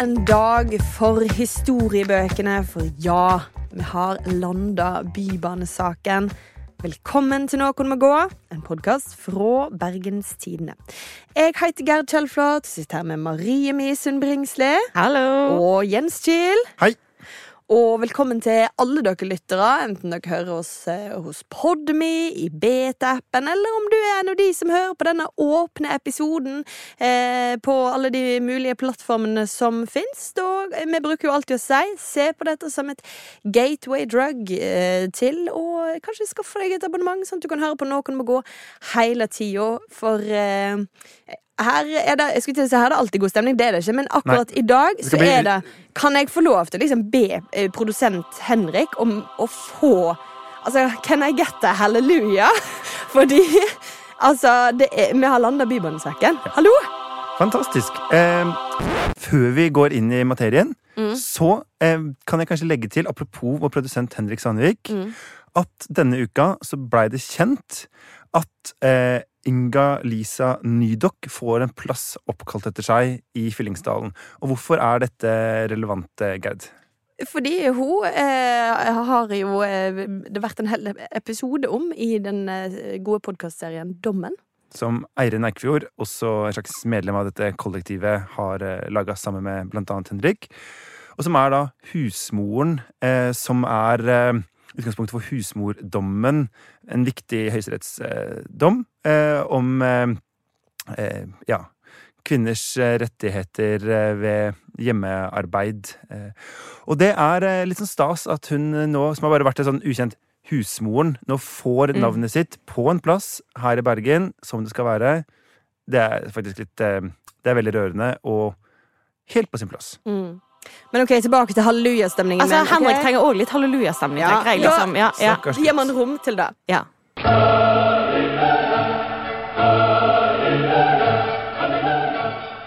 en dag for historiebøkene, for ja, vi har landa Bybanesaken. Velkommen til Noen må gå, en podkast fra Bergens Tidende. Jeg heter Gerd Kjellflot, sitter her med Marie Misund Bringsli Hallo! og Jens Kiel. Hei. Og velkommen til alle dere lyttere, enten dere hører oss eh, hos Podme, i beta-appen, eller om du er en av de som hører på denne åpne episoden eh, på alle de mulige plattformene som fins. Vi bruker jo alltid å si se på dette som et gateway drug eh, til å kanskje skaffe deg et abonnement, sånn at du kan høre på Noen må gå hele tida. For eh, her er det jeg skulle til å si, her er det alltid god stemning, det er det ikke, men akkurat i dag så bli- er det Kan jeg få lov til å liksom be eh, produsent Henrik om å få Altså, can I get a hallelujah? Fordi altså, det er, vi har landa Bybanesekken. Hallo! Fantastisk. Eh, før vi går inn i materien, så eh, kan jeg kanskje legge til, apropos vår produsent Henrik Sandvik, at denne uka så blei det kjent at eh, Inga Lisa Nydok får en plass oppkalt etter seg i Fyllingsdalen. Og hvorfor er dette relevant, eh, Gerd? Fordi hun eh, har jo eh, det vært en hel episode om i den eh, gode podkastserien Dommen. Som Eirin Eikfjord, også en slags medlem av dette kollektivet, har eh, laga sammen med blant annet Henrik. Og som er da husmoren, eh, som er utgangspunktet for husmordommen. En viktig høyesterettsdom eh, om eh, eh, ja, kvinners rettigheter ved hjemmearbeid. Og det er litt sånn stas at hun nå, som har bare vært en sånn ukjent husmoren, nå får navnet sitt på en plass her i Bergen, som det skal være. Det er faktisk litt Det er veldig rørende og helt på sin plass. Men ok, tilbake til hallelujastemningen. Altså, min? Henrik trenger òg litt hallelujastemning. Ja. tenker liksom. ja, ja, Gir man rom til det? ja.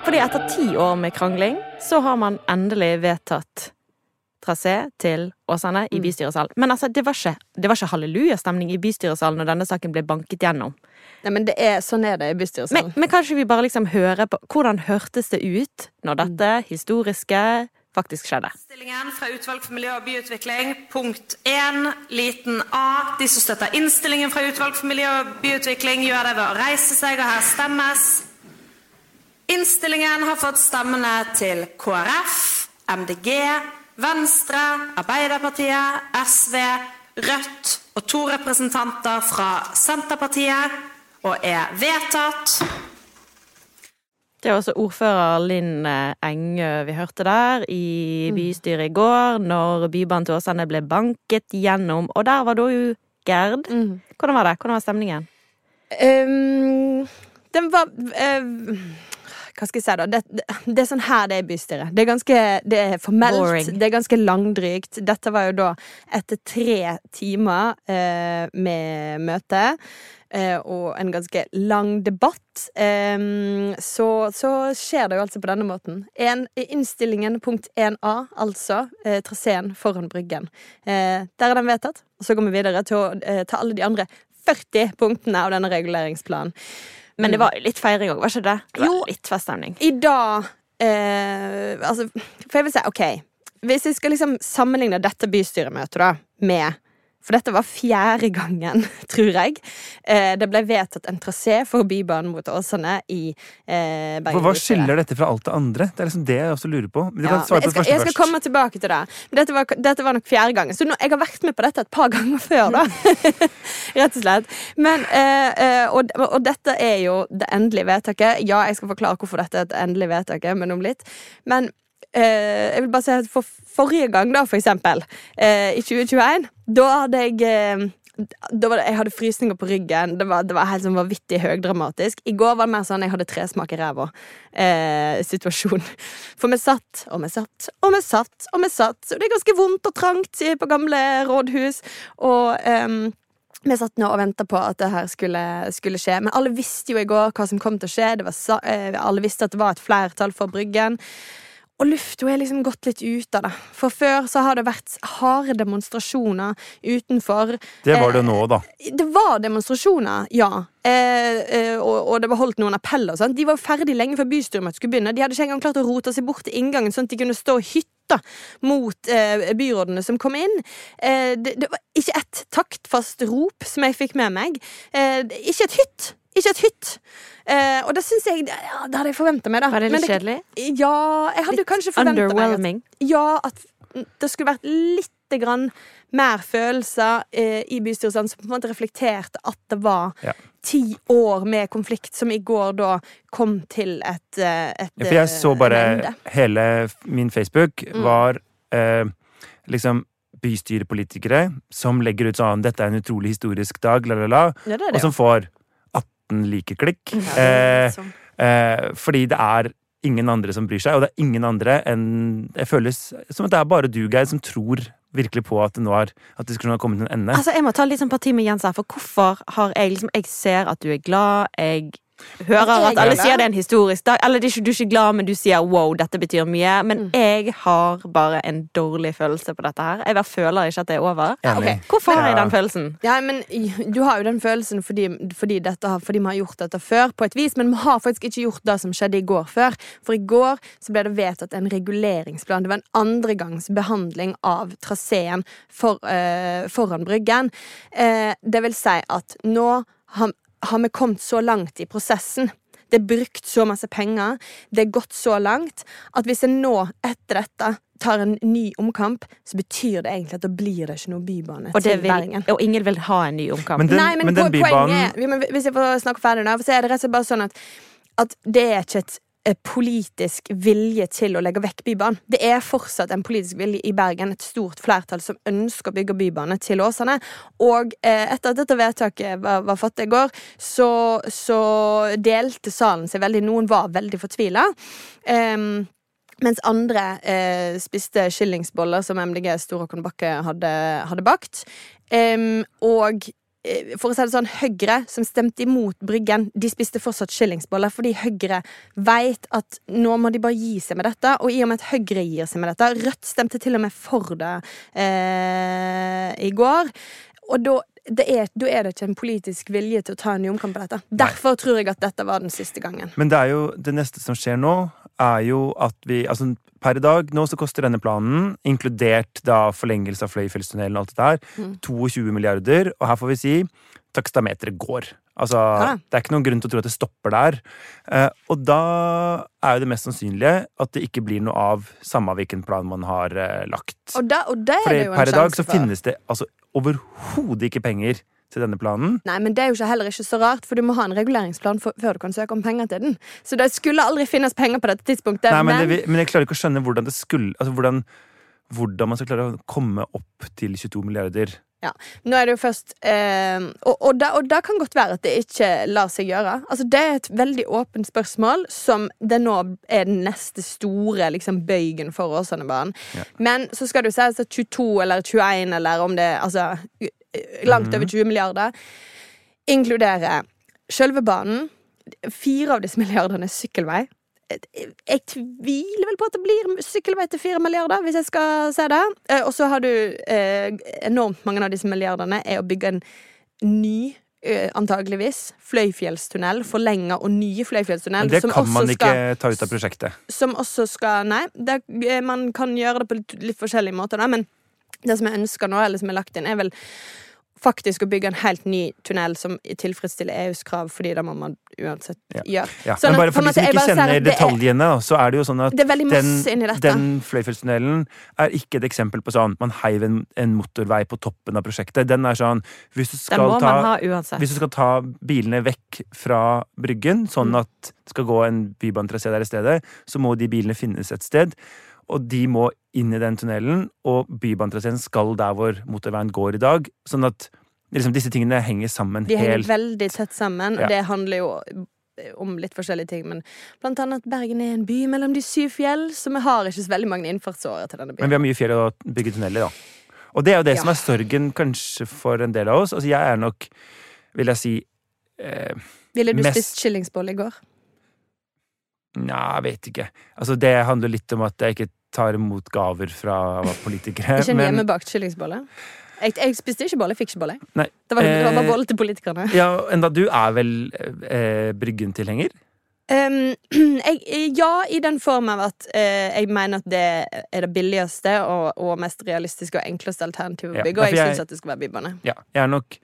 Fordi etter ti år med krangling, så har man endelig vedtatt trasé til Åsane i bystyresalen. Men altså, det var ikke, det var ikke hallelujastemning i bystyresalen når denne saken ble banket gjennom. Nei, men det er, Sånn er det i Men, men kanskje vi bare liksom hører på hvordan hørtes det ut når dette historiske faktisk skjedde? Innstillingen fra Utvalg for miljø og byutvikling, punkt 1, liten a. De som støtter innstillingen fra Utvalg for miljø og byutvikling, gjør det ved å reise seg, og her stemmes. Innstillingen har fått stemmene til KrF, MDG, Venstre, Arbeiderpartiet, SV, Rødt og to representanter fra Senterpartiet, og er vedtatt. Det er også ordfører Linn eh, Engø vi hørte der i bystyret i går, når Bybanen til Åsane ble banket gjennom. Og der var da jo Gerd. Hvordan var det? Hvordan var stemningen? Um, den var eh, Hva skal jeg si, da? Det, det, er sånn her det er bystyret. Det er ganske det er formelt. Boring. Det er ganske langdrygt. Dette var jo da etter tre timer eh, med møte. eh, og en ganske lang debatt. eh, så, så skjer det jo altså på denne måten. En, I innstillingen punkt 1a, altså eh, traseen foran Bryggen. Eh, der er den vedtatt. Og så går vi videre til å eh, ta alle de andre 40 punktene av denne reguleringsplanen. Men det var jo litt feiring òg, var ikke det? det var Jo. Litt feststemning. I dag eh, Altså, for jeg vil si, OK Hvis jeg skal liksom sammenligne dette bystyremøtet da med For dette var fjerde gangen, tror jeg. Eh, det ble vedtatt en trasé for Bybanen mot Åsane i eh, Bergen. For hva skiller dette fra alt det andre? Det er liksom det jeg også lurer på. Men du Ja, kan svare på det skal, første jeg skal først. komme tilbake til det. Men dette var, dette var nok fjerde gangen. Så nå, jeg har vært med på dette et par ganger før, da. Rett og slett. Men, eh, og, og dette er jo det endelige vedtaket. Ja, jeg skal forklare hvorfor dette er et endelig vedtak, men om litt. Men jeg vil bare si at for forrige gang, da, for eksempel, eh, i 2021, da hadde jeg eh, da var det, jeg hadde frysninger på ryggen. Det var, det var helt sånn vanvittig høydramatisk. I går var det mer sånn jeg hadde tresmak i ræva. Eh, situasjon. For vi satt og vi satt og vi satt og vi satt. Og det er ganske vondt og trangt på gamle rådhus. Og eh, vi satt nå og venta på at det her skulle, skulle skje. Men alle visste jo i går hva som kom til å skje. Var, eh, alle visste at det var et flertall for Bryggen. Og lufta er liksom gått litt ut av det. For før så har det vært harde demonstrasjoner utenfor. Det var det nå, da. Det var demonstrasjoner, ja. Eh, eh, og, og det var holdt noen appeller. Sant? De var jo ferdig lenge før bystyremøtet skulle begynne. De hadde ikke engang klart å rote seg bort til inngangen, sånn at de kunne stå og hytte mot eh, byrådene som kom inn. Eh, det, det var ikke ett taktfast rop som jeg fikk med meg. Eh, ikke et hytt! Ikke et hytt! Eh, og det syns jeg ja, Det hadde jeg forventa meg, da. Var det litt litt kjedelig? Ja, jeg hadde kanskje forventa meg at Underwhelming? ja, at det skulle vært litt grann mer følelser eh, i bystyret som på en måte reflekterte at det var Ja. ti år med konflikt, som i går da kom til et, eh, et Ja, for jeg så eh, bare ende. hele min Facebook Mm. var eh, liksom bystyrepolitikere som legger ut sånn 'Dette er en utrolig historisk dag', la, la, la, Ja, det det, og som får 18 likeklikk. ja. Eh, sånn. eh, fordi det er ingen andre som bryr seg, og det er ingen andre enn Det føles som at det er bare du, Geir, som tror virkelig på at nå er, At diskusjonen har kommet til en ende. Altså, Jeg må ta litt sånn parti med Jens her, for hvorfor har jeg liksom Jeg ser at du er glad, jeg hører at alle sier det er en historisk dag. Eller er du er ikke glad, men du sier wow, dette betyr mye. Men Mm. jeg har bare en dårlig følelse på dette her. Jeg bare føler ikke at det er over. Enig. ok. Hvorfor har jeg den følelsen? Ja, men Du har jo den følelsen fordi, fordi, dette, fordi vi har gjort dette før, på et vis, men vi har faktisk ikke gjort det som skjedde i går før. For i går så ble det vedtatt en reguleringsplan. Det var en andregangs behandling av traseen for, eh, foran Bryggen. Eh, det vil si at nå har, har vi kommet så langt i prosessen. Det er brukt så masse penger. Det er gått så langt at hvis en nå, etter dette, tar en ny omkamp, så betyr det egentlig at da blir det ikke noe bybane Og, det til vil, Bergen. og ingen vil ha en ny omkamp. Men den, Nei, men, men den bybanen er Hvis jeg får snakke ferdig nå, så er det rett og slett bare sånn at, at det er ikke et politisk vilje til å legge vekk Bybanen. Det er fortsatt en politisk vilje i Bergen, et stort flertall som ønsker å bygge bybane til Åsane. Og eh, etter at dette vedtaket var, var fattet i går, så, så delte salen seg veldig. Noen var veldig fortvila. Um, mens andre eh, spiste skillingsboller som MDG Stor Håkon Bakke hadde, hadde bakt. Um, og eh, for å si det sånn, Høyre, som stemte imot Bryggen, de spiste fortsatt skillingsboller fordi Høyre vet at nå må de bare gi seg med dette. Og i og med at Høyre gir seg med dette Rødt stemte til og med for det eh, i går. Og da, det er, da er det ikke en politisk vilje til å ta en ny omkamp på dette. Derfor tror jeg at dette var den siste gangen. Men det jo det neste som skjer nå, er jo at vi Altså per i dag nå så koster denne planen, inkludert da forlengelse av Fløyfjellstunnelen og alt det der, Mm. 22 milliarder. Og her får vi si takstameteret går. Altså, Ja. Det er ikke noen grunn til å tro at det stopper der. Eh, og da er jo det mest sannsynlige at det ikke blir noe av samme hvilken plan man har eh, lagt. Og, da, og det er det jo en per i dag så finnes det altså overhodet ikke penger til denne planen. Nei, men det er jo ikke heller ikke så rart, for du må ha en reguleringsplan for, før du kan søke om penger til den. Så det skulle aldri finnes penger på dette tidspunktet. Nei, men, men, det, men jeg klarer ikke å skjønne hvordan det skulle Altså hvordan, hvordan man skal klare å komme opp til 22 milliarder. Ja. nå er det jo først eh, og, og, det, kan godt være at det ikke lar seg gjøre. Altså, det er et veldig åpent spørsmål som det nå er den neste store liksom, bøygen for Åsanebanen. Ja. Men så skal jo sies at 22 eller 21 eller om det Altså langt over 20 milliarder inkluderer sjølve banen. Fire av disse milliardene sykkelvei. Jeg tviler vel på at det blir sykkelvei til fire milliarder, hvis jeg skal se det. Eh, Og så har du eh, enormt mange av disse milliardene er å bygge en ny eh, antageligvis Fløyfjellstunnel, forlenga og nye Fløyfjellstunnel. Men det som kan man ikke skal- ta ut av prosjektet. som også skal Nei, det, man kan gjøre det på litt, litt forskjellige måter, da, men det som jeg ønsker nå, eller som er lagt inn, er vel faktisk å bygge en helt ny tunnel som tilfredsstiller EUs krav, fordi det må man uansett gjøre. Ja. Sånn Men bare for de som ikke kjenner det er- detaljene, da, så er det jo sånn at er den, den Fløyfjellstunnelen er ikke et eksempel på sånn man heiv en, en motorvei på toppen av prosjektet. Den er sånn hvis du skal ta. Hvis du skal ta bilene vekk fra Bryggen, sånn Mm. at det skal gå en bybanetrasé der i stedet, så må de bilene finnes et sted. Og de må inn i den tunnelen, og bybanetraseen skal der hvor motorveien går i dag. Sånn at liksom, disse tingene henger sammen De henger helt veldig tett sammen, og Ja. det handler jo om litt forskjellige ting, men blant annet at Bergen er en by mellom de syv fjell, så vi har ikke så veldig mange innfartsårer til denne byen. Men vi har mye fjell å bygge tunneler, da. Og det er jo det Ja. som er sorgen kanskje for en del av oss. Altså, jeg er nok, vil jeg si eh, Ville du mest- spist kyllingsbolle i går? Nja, jeg vet ikke. Altså, det handler litt om at jeg ikke tar imot gaver fra politikere. Ikke en hjemmebakt kyllingsbolle? Jeg, jeg spiste ikke bolle, jeg fikk ikke bolle. Nei. Det var, det var bare Eh, bolle til politikerne. Ja, enda du er vel eh, Bryggen-tilhenger? Um, ja, i den form av at uh, jeg mener at det er det billigste og, og mest realistiske og enkleste alternativet å Ja, bygge, og jeg jeg- syns at det skal være bybane. Ja. Jeg er nok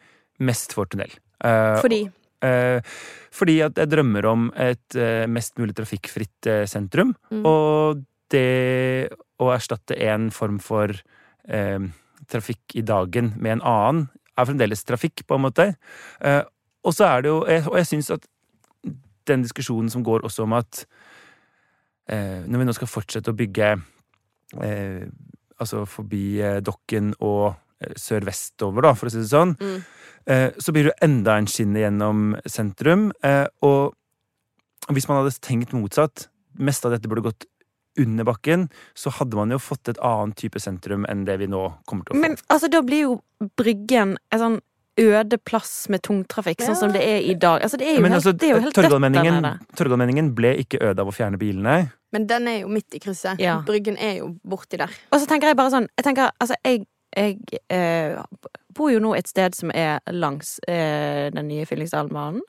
mest for tunnel. Uh, Fordi Uh, fordi at jeg drømmer om et mest mulig trafikkfritt sentrum. Mm. Og det å erstatte en form for eh, trafikk i dagen med en annen, er fremdeles trafikk, på en måte. Eh, og så er det jo Og jeg syns at den diskusjonen som går også om at eh, når vi nå skal fortsette å bygge eh, altså forbi eh, Dokken og eh, sør-vestover, da, for å si det sånn, Mm. eh, så blir det enda en skinne gjennom sentrum. Eh, og hvis man hadde tenkt motsatt, mest av dette burde gått under bakken, så hadde man jo fått et annet type sentrum enn det vi nå kommer til å få. Men altså, da blir jo Bryggen en sånn øde plass med tungtrafikk, sånn som det er i dag. Altså, det er jo Men helt, altså, det er jo helt dødt der nede. Torgallmenningen ble ikke øde av å fjerne bilene. Men den er jo midt i krysset. Ja. Bryggen er jo borti der. Og så tenker jeg bare sånn Jeg tenker, altså, jeg, jeg eh, bor jo nå et sted som er langs eh, den nye Fyllingsdalbanen.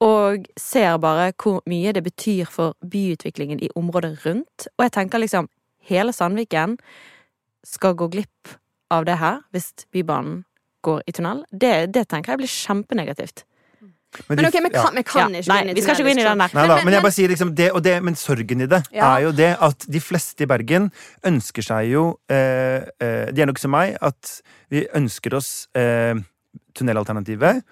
Og ser bare hvor mye det betyr for byutviklingen i området rundt. Og jeg tenker liksom Hele Sandviken skal gå glipp av det her hvis Bybanen går i tunnel. Det, det tenker jeg blir kjempenegativt. Men de- ok, vi kan, vi kan Ja, ikke nei, gå inn i vi skal ikke gå inn i den der. Nei da, men jeg bare sier liksom det og det, men sorgen i det Ja. er jo det at de fleste i Bergen ønsker seg jo eh, eh, De er nok som meg, at vi ønsker oss eh, tunnelalternativet.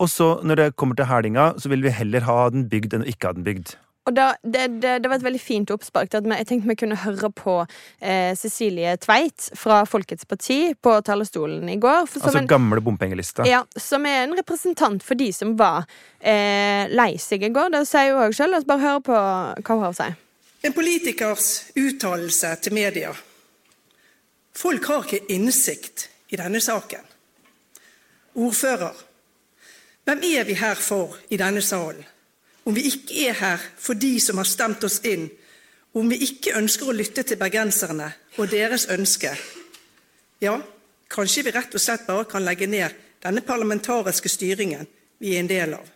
Og så, når det kommer til Hælinga, så vil vi heller ha den bygd enn å ikke ha den bygd. Og da, det, det, det var et veldig fint oppspark. At vi- jeg tenkte vi kunne høre på eh, Cecilie Tveit fra Folkets Parti på talerstolen i går. For som Altså en, gamle bompengelista. ja, som er en representant for de som var eh, lei seg i går. Det sier hun òg sjøl. La oss bare høre på hva hun har å si. En politikers uttalelse til media. Folk har ikke innsikt i denne saken. Ordfører, hvem er vi her for i denne salen? Om vi ikke er her for de som har stemt oss inn, om vi ikke ønsker å lytte til bergenserne og deres ønske, ja, kanskje vi rett og slett bare kan legge ned denne parlamentariske styringen vi er en del av.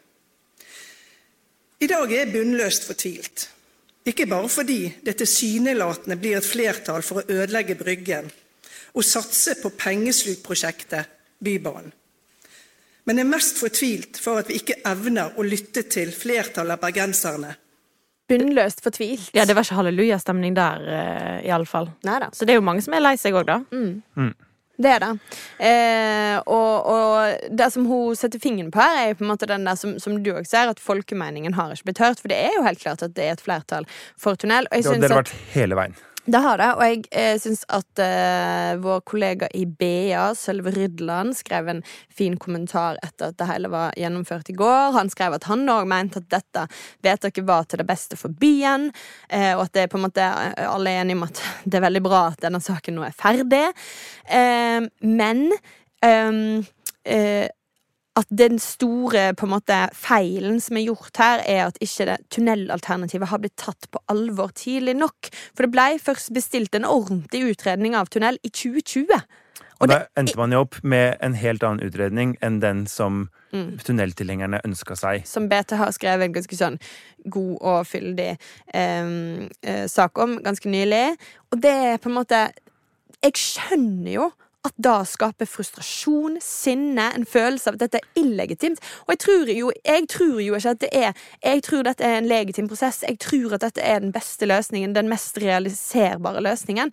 I dag er jeg bunnløst fortvilt. Ikke bare fordi det tilsynelatende blir et flertall for å ødelegge Bryggen og satse på pengeslukprosjektet Bybanen. Men er mest fortvilt for at vi ikke evner å lytte til flertallet av bergenserne. Bunnløst fortvilt. Ja, det var ikke hallelujastemning der, uh, iallfall. Neida. Så det er jo mange som er lei seg òg, da. Det er det. Eh, og, og det som hun setter fingeren på her, er jo på en måte den der som, som du òg ser, at folkemeningen har ikke blitt hørt. For det er jo helt klart at det er et flertall for tunnel. Og jeg Det har det vært hele veien. Det har det, og jeg eh, syns at eh, vår kollega i BA, Sølve Rydland, skrev en fin kommentar etter at det hele var gjennomført i går. Han skrev at han òg mente at dette vedtaket var til det beste for byen, eh, og at det er på en måte eh, alle er enige om at det er veldig bra at denne saken nå er ferdig. Eh, men ehm, eh, at den store på en måte, feilen som er gjort her, er at ikke det tunnelalternativet har blitt tatt på alvor tidlig nok. For det ble først bestilt en ordentlig utredning av tunnel i 2020. Og da endte man jo opp med en helt annen utredning enn den som Mm. tunneltilhengerne ønska seg. Som BT har skrevet en ganske sånn god og fyldig eh, sak om ganske nylig. Og det er på en måte Jeg skjønner jo at da skaper frustrasjon, sinne, en følelse av at dette er illegitimt. Og jeg tror jo, jeg tror jo ikke at det er Jeg tror dette er en legitim prosess. Jeg tror at dette er den beste løsningen, den mest realiserbare løsningen.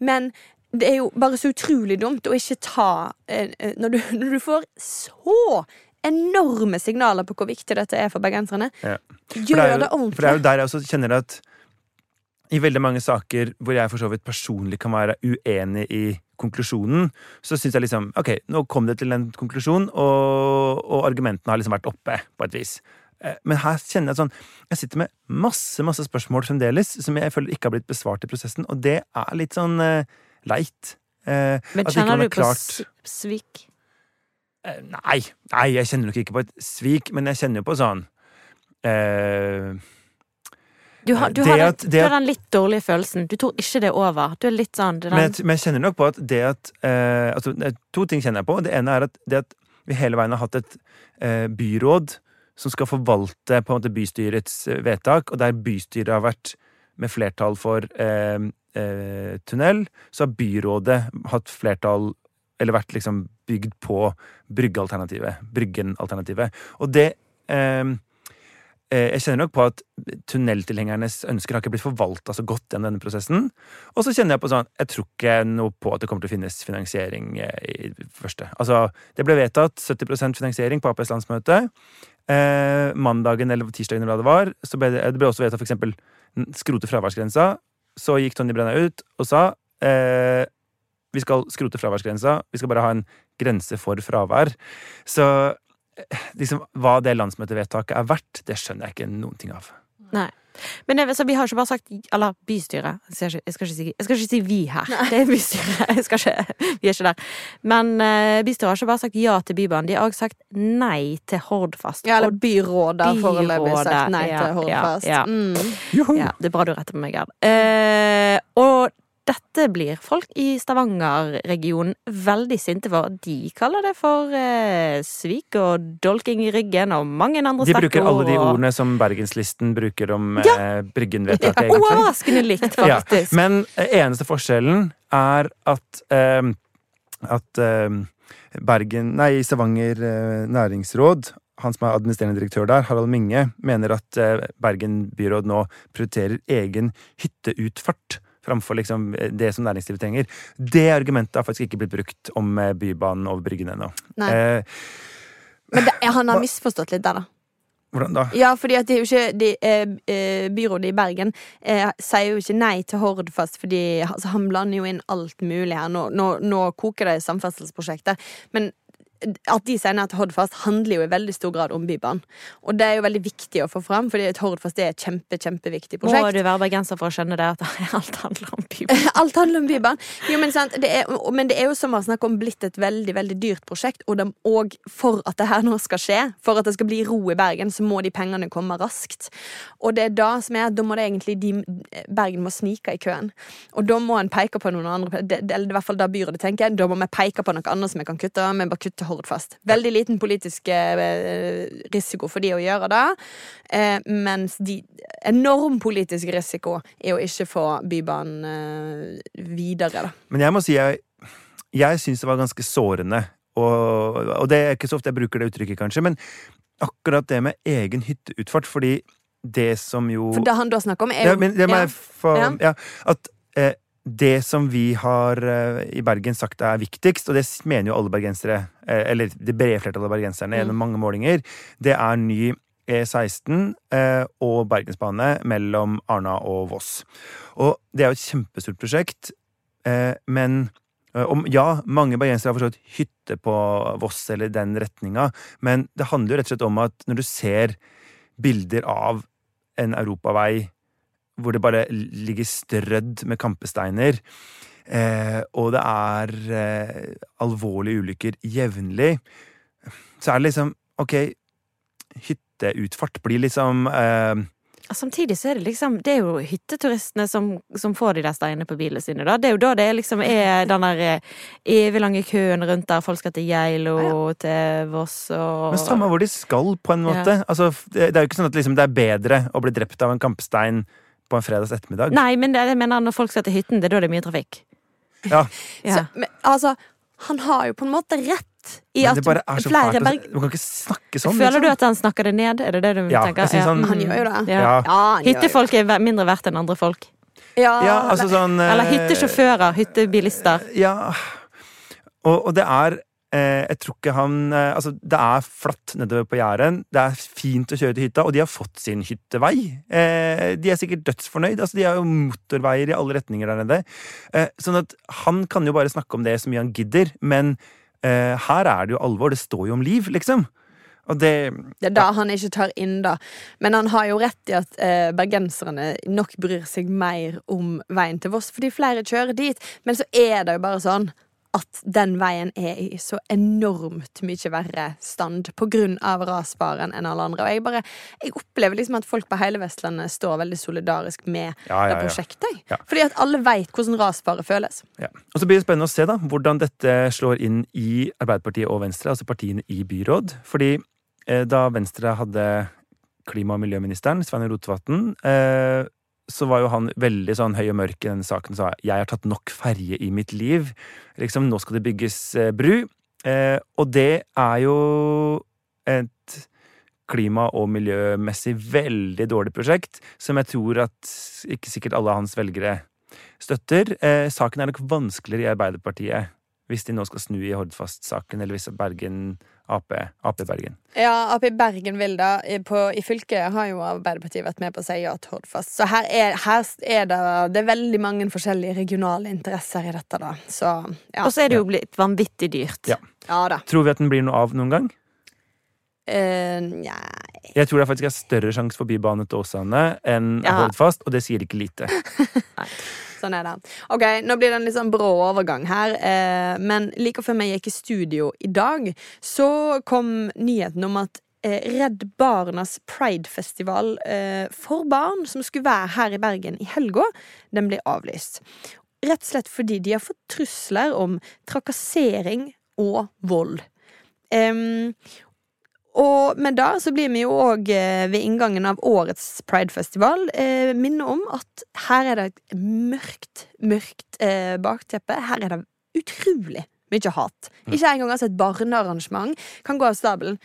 Men det er jo bare så utrolig dumt å ikke ta eh, eh, Når du, når du får så enorme signaler på hvor viktig dette er for bergenserne, Ja. Gjør det, jo- det For det er jo der jeg også kjenner at i veldig mange saker hvor jeg for så vidt personlig kan være uenig i konklusjonen, så syns jeg liksom Ok, nå kom det til en konklusjon, og, og argumentene har liksom vært oppe, på et vis. Eh, Men her kjenner jeg sånn Jeg sitter med masse masse spørsmål fremdeles som jeg føler ikke har blitt besvart i prosessen, og det er litt sånn uh, leit. Uh, Men kjenner du på svik? Uh, Nei, nei, jeg kjenner nok ikke på et svik, men jeg kjenner jo på sånn eh, Du har, du Det har, den, at- det du har den litt dårlige følelsen. Du tror ikke det er over. Du er litt sånn er Men jeg, men jeg kjenner nok på at det at eh, altså, To ting kjenner jeg på. Det ene er at det at vi hele veien har hatt et eh, byråd som skal forvalte på en måte bystyrets eh, vedtak, og der bystyret har vært med flertall for eh, eh, tunnel, så har byrådet hatt flertall eller vært liksom bygd på bryggealternativet. Bryggen-alternativet. Og det eh, Jeg kjenner nok på at tunneltilhengernes ønsker har ikke blitt forvalta så godt gjennom denne prosessen. Og så kjenner jeg på sånn Jeg tror ikke noe på at det kommer til å finnes finansiering eh, i første. Altså, det ble vedtatt 70% finansiering på Aps landsmøte. Eh, mandagen eller tirsdagen eller hva det var, så ble det, det ble også vedtatt eksempel skrote fraværsgrensa. Så gikk Tonje Brenna ut og sa eh, vi skal skrote fraværsgrensa. Vi skal bare ha en grense for fravær. Så eh, liksom, hva det landsmøtevedtaket er verdt, det skjønner jeg ikke noen ting av. Nei. Men det, så vi har ikke bare sagt Eller bystyret. Jeg skal ikke, jeg skal ikke, si, jeg skal ikke si vi her. Det er bystyret. Jeg skal ikke, vi er ikke der. Men eh, bystyret har ikke bare sagt ja til Bybanen. De har også sagt nei til Hordfast. Ja, eller byrådet har foreløpig sagt nei ja, til Hordfast. ja, ja. Mm. Ja, det er bra du retter på meg, Gerd. Eh, og dette blir folk i Stavanger-regionen veldig sinte for. De kaller det for eh, svik og dolking i ryggen og mange andre De bruker alle de ordene som Bergenslisten bruker om Ja. eh, Bryggen-vedtaket, Ja, Overraskende likt, Ja, faktisk. men eh, eneste forskjellen er at eh, at eh, Bergen Nei, Stavanger eh, næringsråd han som er administrerende direktør der, Harald Minge, mener at Bergen byråd nå prioriterer egen hytteutfart framfor liksom eh, det som næringslivet trenger. Det argumentet har faktisk ikke blitt brukt om eh, Bybanen over Bryggen ennå. Eh, Men det, han har misforstått litt der, da. hvordan da? Ja, fordi at det ikke de, eh, eh, Byrådet i Bergen eh, sier jo ikke nei til Hordfast, fordi altså, han blander jo inn alt mulig her. Nå, nå, nå koker det i samferdselsprosjektet. Men at de sier til Hordfast, handler jo i veldig stor grad om Bybanen. Og det er jo veldig viktig å få fram, fordi Hordfast er et kjempe, kjempeviktig prosjekt. Må du være bergenser for å skjønne det, at alt handler om Bybanen. Alt handler om Bybanen. Jo, men, sant, det er, men det er jo som å snakke om blitt et veldig veldig dyrt prosjekt. Og, de, og for at det her nå skal skje, for at det skal bli ro i Bergen, så må de pengene komme raskt. Og det er da som er at da må det egentlig de, Bergen må snike i køen. Og da må en peke på noen andre Eller i hvert fall da byrådet tenker Da må vi peke på noe annet som vi kan kutte. Vi bare kutter Hordfast. Veldig liten politisk eh, risiko for de å gjøre det. Eh, mens de enorm politisk risiko er å ikke få Bybanen eh, videre, da. Men jeg må si jeg, jeg syns det var ganske sårende. Og, og det er ikke så ofte jeg bruker det uttrykket, kanskje, men akkurat det med egen hytteutfart, fordi det som jo For det han da snakker om, er jo ja. Ja. ja, At eh, det som vi har eh, i Bergen sagt er viktigst, og det mener jo alle bergensere, eh, eller det brede flertallet av bergenserne gjennom mange målinger, det er ny E16 eh, og Bergensbane mellom Arna og Voss. Og det er jo et kjempestort prosjekt, men om, ja, mange bergensere har forstått hytte på Voss eller den retninga, men det handler jo rett og slett om at når du ser bilder av en europavei hvor det bare ligger strødd med kampesteiner, eh, og det er eh, alvorlige ulykker jevnlig, så er det liksom Ok, hytteutfart blir liksom eh, Samtidig så er det liksom Det er jo hytteturistene som, som får de der steinene på bilene sine, da. Det er jo da det liksom er den der eh, evig lange køen rundt der folk skal til Geilo, til Voss og Men samme hvor de skal, på en måte. Altså, det, det er jo ikke sånn at liksom, det er bedre å bli drept av en kampestein på en fredags ettermiddag. Nei, men det, jeg mener når folk skal til hytten, det er da det er mye trafikk. Ja, Ja. Så, men, altså, han har jo på en måte rett i men at det bare er så flere fælt. Du berg... Man kan ikke snakke sånn. Føler du liksom. at han snakker det ned? Er det det du Ja, tenker? jeg synes han- ja. Han gjør jo det. Ja. Hyttefolk er mindre verdt enn andre folk. Ja, Ja, altså sånn eh, Eller hyttesjåfører, hyttebilister. Ja. Og, og det er eh, Jeg tror ikke han eh, Altså, det er flatt nedover på Jæren. Det er fint å kjøre til hytta, og de har fått sin hyttevei. Eh, de er sikkert dødsfornøyd. Altså, de har jo motorveier i alle retninger der nede. Eh, sånn at han kan jo bare snakke om det så mye han gidder, men eh, her er det jo alvor. Det står jo om liv, liksom. Og det Det er da han ikke tar inn, da. Men han har jo rett i at eh, bergenserne nok bryr seg mer om veien til Voss, fordi flere kjører dit. Men så er det jo bare sånn at den veien er i så enormt mye verre stand av rasfaren enn alle andre. Og jeg bare, jeg opplever liksom at folk på hele Vestlandet står veldig solidarisk med Ja, ja, det prosjektet. Ja. Fordi at alle veit hvordan rasfare føles. Ja. Og så blir det spennende å se da, hvordan dette slår inn i Arbeiderpartiet og Venstre, altså partiene i byråd. Fordi eh, da Venstre hadde klima- og miljøministeren, Svein Rotevatn, eh, så var jo han veldig sånn høy og mørk i denne saken og sa 'jeg har tatt nok ferje i mitt liv'. Liksom, nå skal det bygges eh, bru. Eh, og det er jo et klima- og miljømessig veldig dårlig prosjekt, som jeg tror at ikke sikkert alle hans velgere støtter. Eh, saken er nok vanskeligere i Arbeiderpartiet hvis de nå skal snu i Hordfast-saken, eller hvis Bergen Ap, Ap Bergen. Ja, Ap Bergen vil da. I, på, I fylket har jo Arbeiderpartiet vært med på å si ja til Hordfast. Så her er, her er det, det er veldig mange forskjellige regionale interesser i dette, da. Så ja. Og så er det jo blitt vanvittig dyrt. Ja. ja da. Tror vi at den blir noe av noen gang? Uh, nei Jeg tror det faktisk er større sjanse for bybane til Åsane enn Ja. Hordfast, og det sier ikke lite. Sånn er det. Ok, Nå blir det en litt sånn brå overgang her. Eh, men like før vi gikk i studio i dag, så kom nyheten om at eh, Redd Barnas Pride-festival eh, for barn, som skulle være her i Bergen i helga, den blir avlyst. Rett og slett fordi de har fått trusler om trakassering og vold. Em, og med da så blir vi jo òg ved inngangen av årets Pride-festival eh, minne om at her er det et mørkt, mørkt eh, bakteppe. Her er det utrolig mye hat. Ikke engang altså et barnearrangement kan gå av stabelen.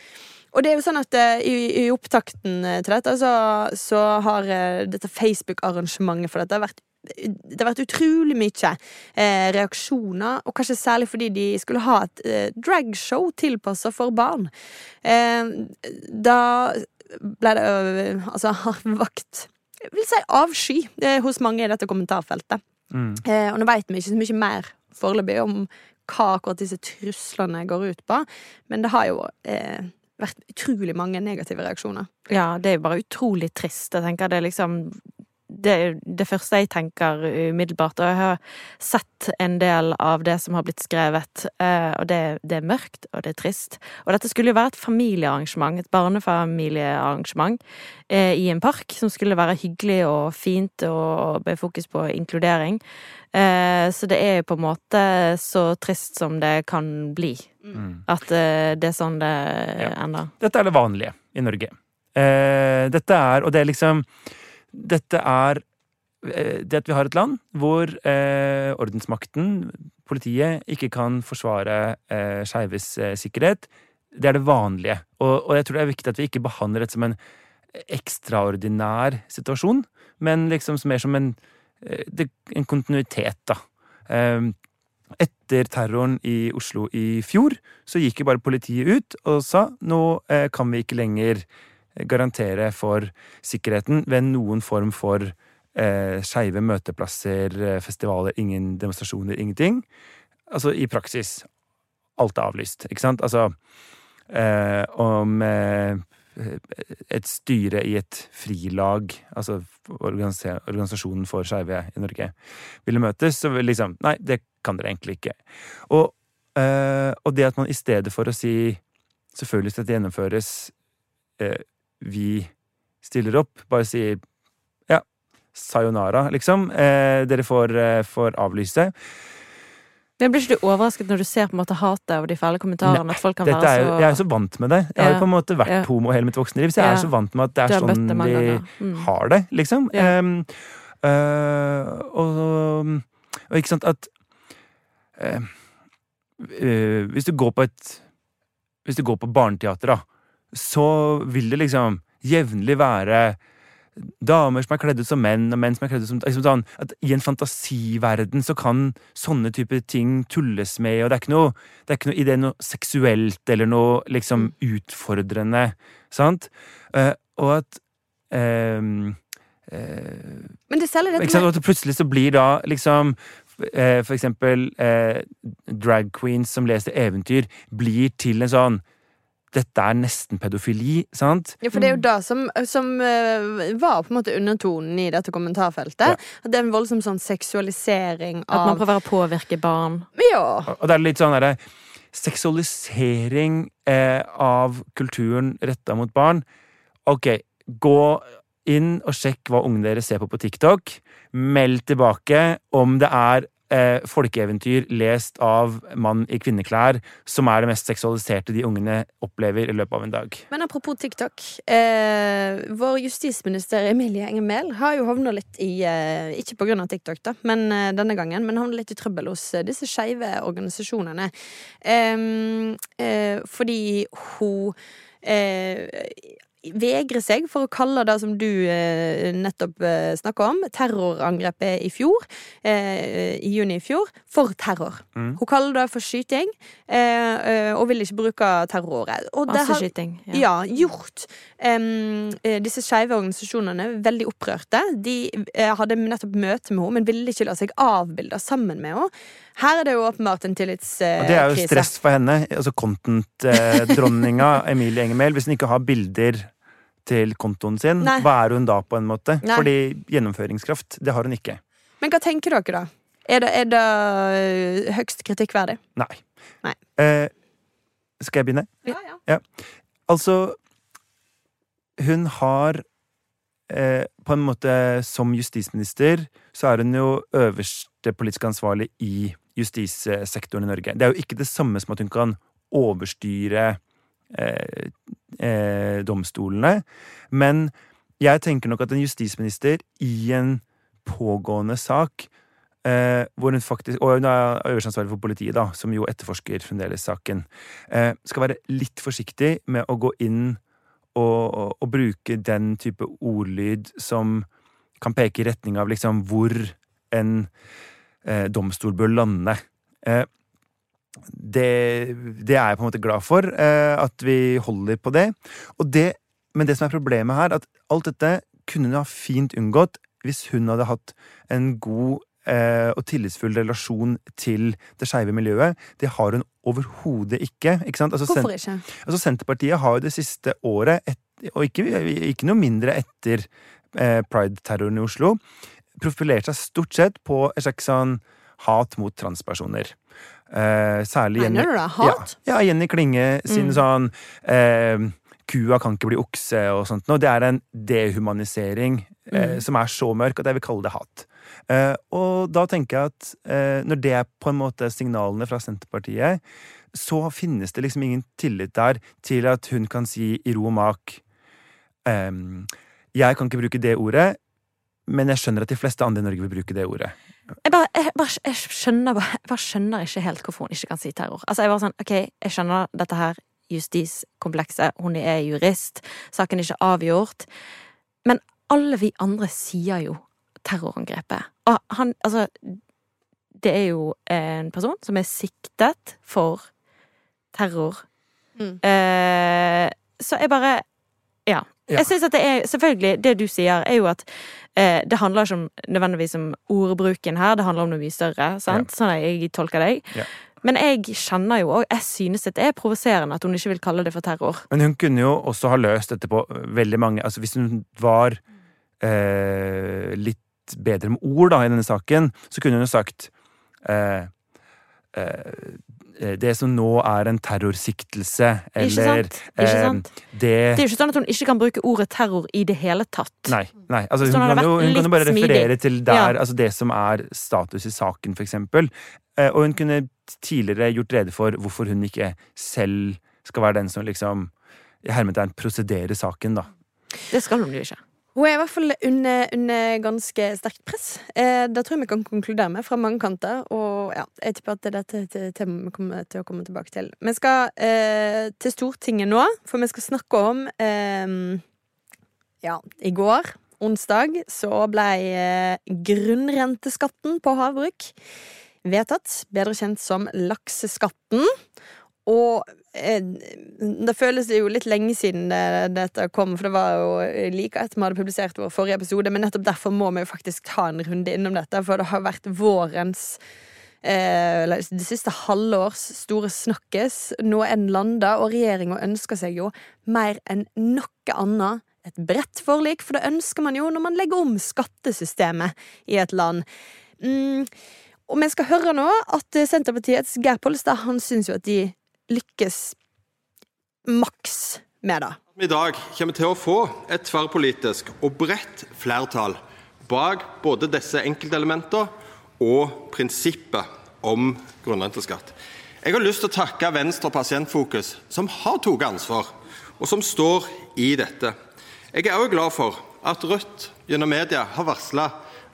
Og det er jo sånn at eh, i, i opptakten eh, til dette så, så har eh, dette Facebook-arrangementet for dette vært det har vært utrolig mye eh, reaksjoner, og kanskje særlig fordi de skulle ha et eh, dragshow tilpassa for barn. Eh, da ble det øh, altså vakt jeg vil si avsky eh, hos mange i dette kommentarfeltet. Mm. Eh, og nå veit vi ikke så mye mer foreløpig om hva akkurat disse truslene går ut på, men det har jo eh, vært utrolig mange negative reaksjoner. Ja, det er jo bare utrolig trist. Jeg tenker det er liksom det, det første jeg tenker umiddelbart. Og jeg har sett en del av det som har blitt skrevet, eh, og det, det er mørkt, og det er trist. Og dette skulle jo være et familiearrangement, et barnefamiliearrangement, eh, i en park, som skulle være hyggelig og fint og med fokus på inkludering. Eh, så det er jo på en måte så trist som det kan bli. Mm. At eh, det er sånn det Ja. ender. Dette er det vanlige i Norge. Dette er, og det er liksom Dette er eh, det at vi har et land hvor eh, ordensmakten, politiet, ikke kan forsvare eh, skeives eh, sikkerhet. Det er det vanlige. Og, og jeg tror det er viktig at vi ikke behandler det som en ekstraordinær situasjon, men liksom mer som en, eh, en kontinuitet, da. Eh, etter terroren i Oslo i fjor, så gikk jo bare politiet ut og sa nå eh, kan vi ikke lenger garantere for sikkerheten ved noen form for eh, skeive møteplasser, eh, festivaler, ingen demonstrasjoner, ingenting. Altså i praksis. Alt er avlyst, ikke sant? Altså eh, om eh, et styre i et frilag, altså organisasjonen for skeive i Norge, ville møtes, så liksom Nei, det kan dere egentlig ikke. Og, eh, og det at man i stedet for å si selvfølgelig skal det gjennomføres, eh, vi stiller opp, bare sier ja, sayonara, liksom. Eh, dere får, eh, får avlyse. Men blir ikke du overrasket når du ser på en måte hatet og de fæle kommentarene? Nei, at folk kan være er, så jo- jeg er så vant med det. Jeg har jo på en måte vært Ja. homo hele mitt voksne liv, så jeg Ja. er så vant med at det er sånn det mange. Mm. har det, liksom. Ja. Um, uh, og, og ikke sant at uh, Hvis du går på et Hvis du går på barneteater, da, så vil det liksom jevnlig være damer som er kledd ut som menn, og menn som er kledd ut som liksom sånn, at I en fantasiverden så kan sånne typer ting tulles med, og det er ikke noe, det er ikke noe i det noe seksuelt eller noe liksom utfordrende, sant? Uh, og at um, uh, Men det selger dette med plutselig så blir da liksom eh, For eksempel drag queens som leser eventyr, blir til en sånn dette er nesten pedofili, sant? Ja, for det er jo det som, som eh, var på en måte undertonen i dette kommentarfeltet. At det er en voldsom sånn seksualisering At man prøver å påvirke barn. Ja. Og det er litt sånn derre Seksualisering eh, av kulturen retta mot barn. Ok, gå inn og sjekk hva ungene deres ser på på TikTok. Meld tilbake om det er eh, folkeeventyr lest av mann i kvinneklær som er det mest seksualiserte de ungene opplever i løpet av en dag. Men apropos TikTok. Eh, vår justisminister Emilie Enger Mehl har jo havna litt i eh, Ikke på grunn av TikTok, da, men eh, denne gangen, men havna litt i trøbbel hos eh, disse skeive organisasjonene. Eh, fordi hun eh, vegrer seg for å kalle det som du eh, nettopp eh, snakka om, terrorangrepet i fjor, eh, i juni i fjor, for terror. Mm. Hun kaller det for skyting, eh, eh, og vil ikke bruke terrorordet. Og det har- Masseskyting. Ja. ja, gjort eh, disse skeive organisasjonene veldig opprørte. De uh, hadde nettopp møte med henne, men ville ikke la seg avbilde sammen med henne. Her er det jo åpenbart en tillitskrise. Og det er jo stress for henne. Altså content-dronninga Emilie Enger Hvis hun ikke har bilder til kontoen sin, Nei. hva er hun da, på en måte? Nei. Fordi gjennomføringskraft, det har hun ikke. Men hva tenker dere, da? Er det, er det høyst høgst kritikkverdig? Nei. Nei. Eh, skal jeg begynne? Ja, ja. Altså, hun har eh, På en måte som justisminister så er hun jo øverste politisk ansvarlig i justissektoren i Norge. Det er jo ikke det samme som at hun kan overstyre eh, eh, domstolene. Men jeg tenker nok at en justisminister i en pågående sak eh, hvor hun faktisk, Og hun er øverste ansvarlig for politiet, da, som jo etterforsker fremdeles saken. Eh, skal være litt forsiktig med å gå inn og, og bruke den type ordlyd som kan peke i retning av liksom hvor en eh, domstol bør lande. Eh, det, det er jeg på en måte glad for, eh, at vi holder på det. Det. Men det som er problemet her, at alt dette kunne hun ha fint unngått hvis hun hadde hatt en god og tillitsfull relasjon til det skeive miljøet. Det har hun overhodet ikke. ikke sant? Altså, Hvorfor ikke? Altså Senterpartiet har jo det siste året, et, og ikke, ikke noe mindre etter eh, pride-terroren i Oslo, profilert seg stort sett på et slags sånn hat mot transpersoner. Eh, særlig Jenny, Mener du det? Hat? Ja, ja Jenny Klinge sin Mm. sånn eh, Kua kan ikke bli okse og sånt noe. Det er en dehumanisering eh, Mm. som er så mørk at jeg vil kalle det hat. Eh, og da tenker jeg at eh, når det er på en måte signalene fra Senterpartiet, så finnes det liksom ingen tillit der til at hun kan si i ro og mak ehm, Jeg kan ikke bruke det ordet, men jeg skjønner at de fleste andre i Norge vil bruke det ordet. Jeg bare, jeg, bare, jeg, skjønner, bare, jeg bare skjønner ikke helt hvorfor hun ikke kan si terror. Altså, jeg bare sånn, ok, jeg skjønner dette her justiskomplekset, hun er jurist, saken er ikke avgjort. Men alle vi andre sier jo terrorangrepet. Og han, altså Det er jo en person som er siktet for terror. Mm. Eh, så jeg bare Ja. Ja. Jeg synes at det er Selvfølgelig, det du sier, er jo at eh, det handler ikke om, nødvendigvis om ordbruken her, det handler om noe mye større. sant? Sånn jeg tolker deg. Ja. Men jeg kjenner jo, og jeg synes at det er provoserende at hun ikke vil kalle det for terror. Men hun kunne jo også ha løst dette på veldig mange Altså Hvis hun var eh, litt bedre med ord da i denne saken, så kunne hun jo sagt eh, eh, det som nå er en terrorsiktelse, Ikke sant? Ikke eh, det Det er jo ikke sånn at hun ikke kan bruke ordet terror i det hele tatt. Nei. nei altså, hun, kan jo, hun kan jo bare referere smidig. til der, Ja. altså det som er status i saken, for eksempel. Eh, og hun kunne tidligere gjort rede for hvorfor hun ikke selv skal være den som liksom i hermetegn prosederer saken, da. Det skal hun jo ikke. Hun er i hvert fall under, under ganske sterkt press. Eh, det tror jeg vi kan konkludere med fra mange kanter. Og ja, jeg tipper at det er dette te- temaet vi kommer til å komme tilbake til. Vi skal eh, til Stortinget nå, for vi skal snakke om eh, Ja, i går, onsdag, så ble eh, grunnrenteskatten på havbruk vedtatt. Bedre kjent som lakseskatten. Og eh, det føles jo litt lenge siden det, dette kom, for det var jo like etter vi hadde publisert vår forrige episode, men nettopp derfor må vi jo faktisk ta en runde innom dette, for det har vært vårens eh, det siste halvårs store snakkes. Nå er den landa, og regjeringa ønsker seg jo mer enn noe annet et bredt forlik, for det ønsker man jo når man legger om skattesystemet i et land. Mm, og vi skal høre nå at Senterpartiets Geir Pollestad han syns jo at de lykkes maks med det. I dag kommer til å få et tverrpolitisk og bredt flertall bak både disse enkeltelementene og prinsippet om grunnrenteskatt. Jeg har lyst til å takke Venstre og Pasientfokus, som har tatt ansvar, og som står i dette. Jeg er òg glad for at Rødt gjennom media har varsla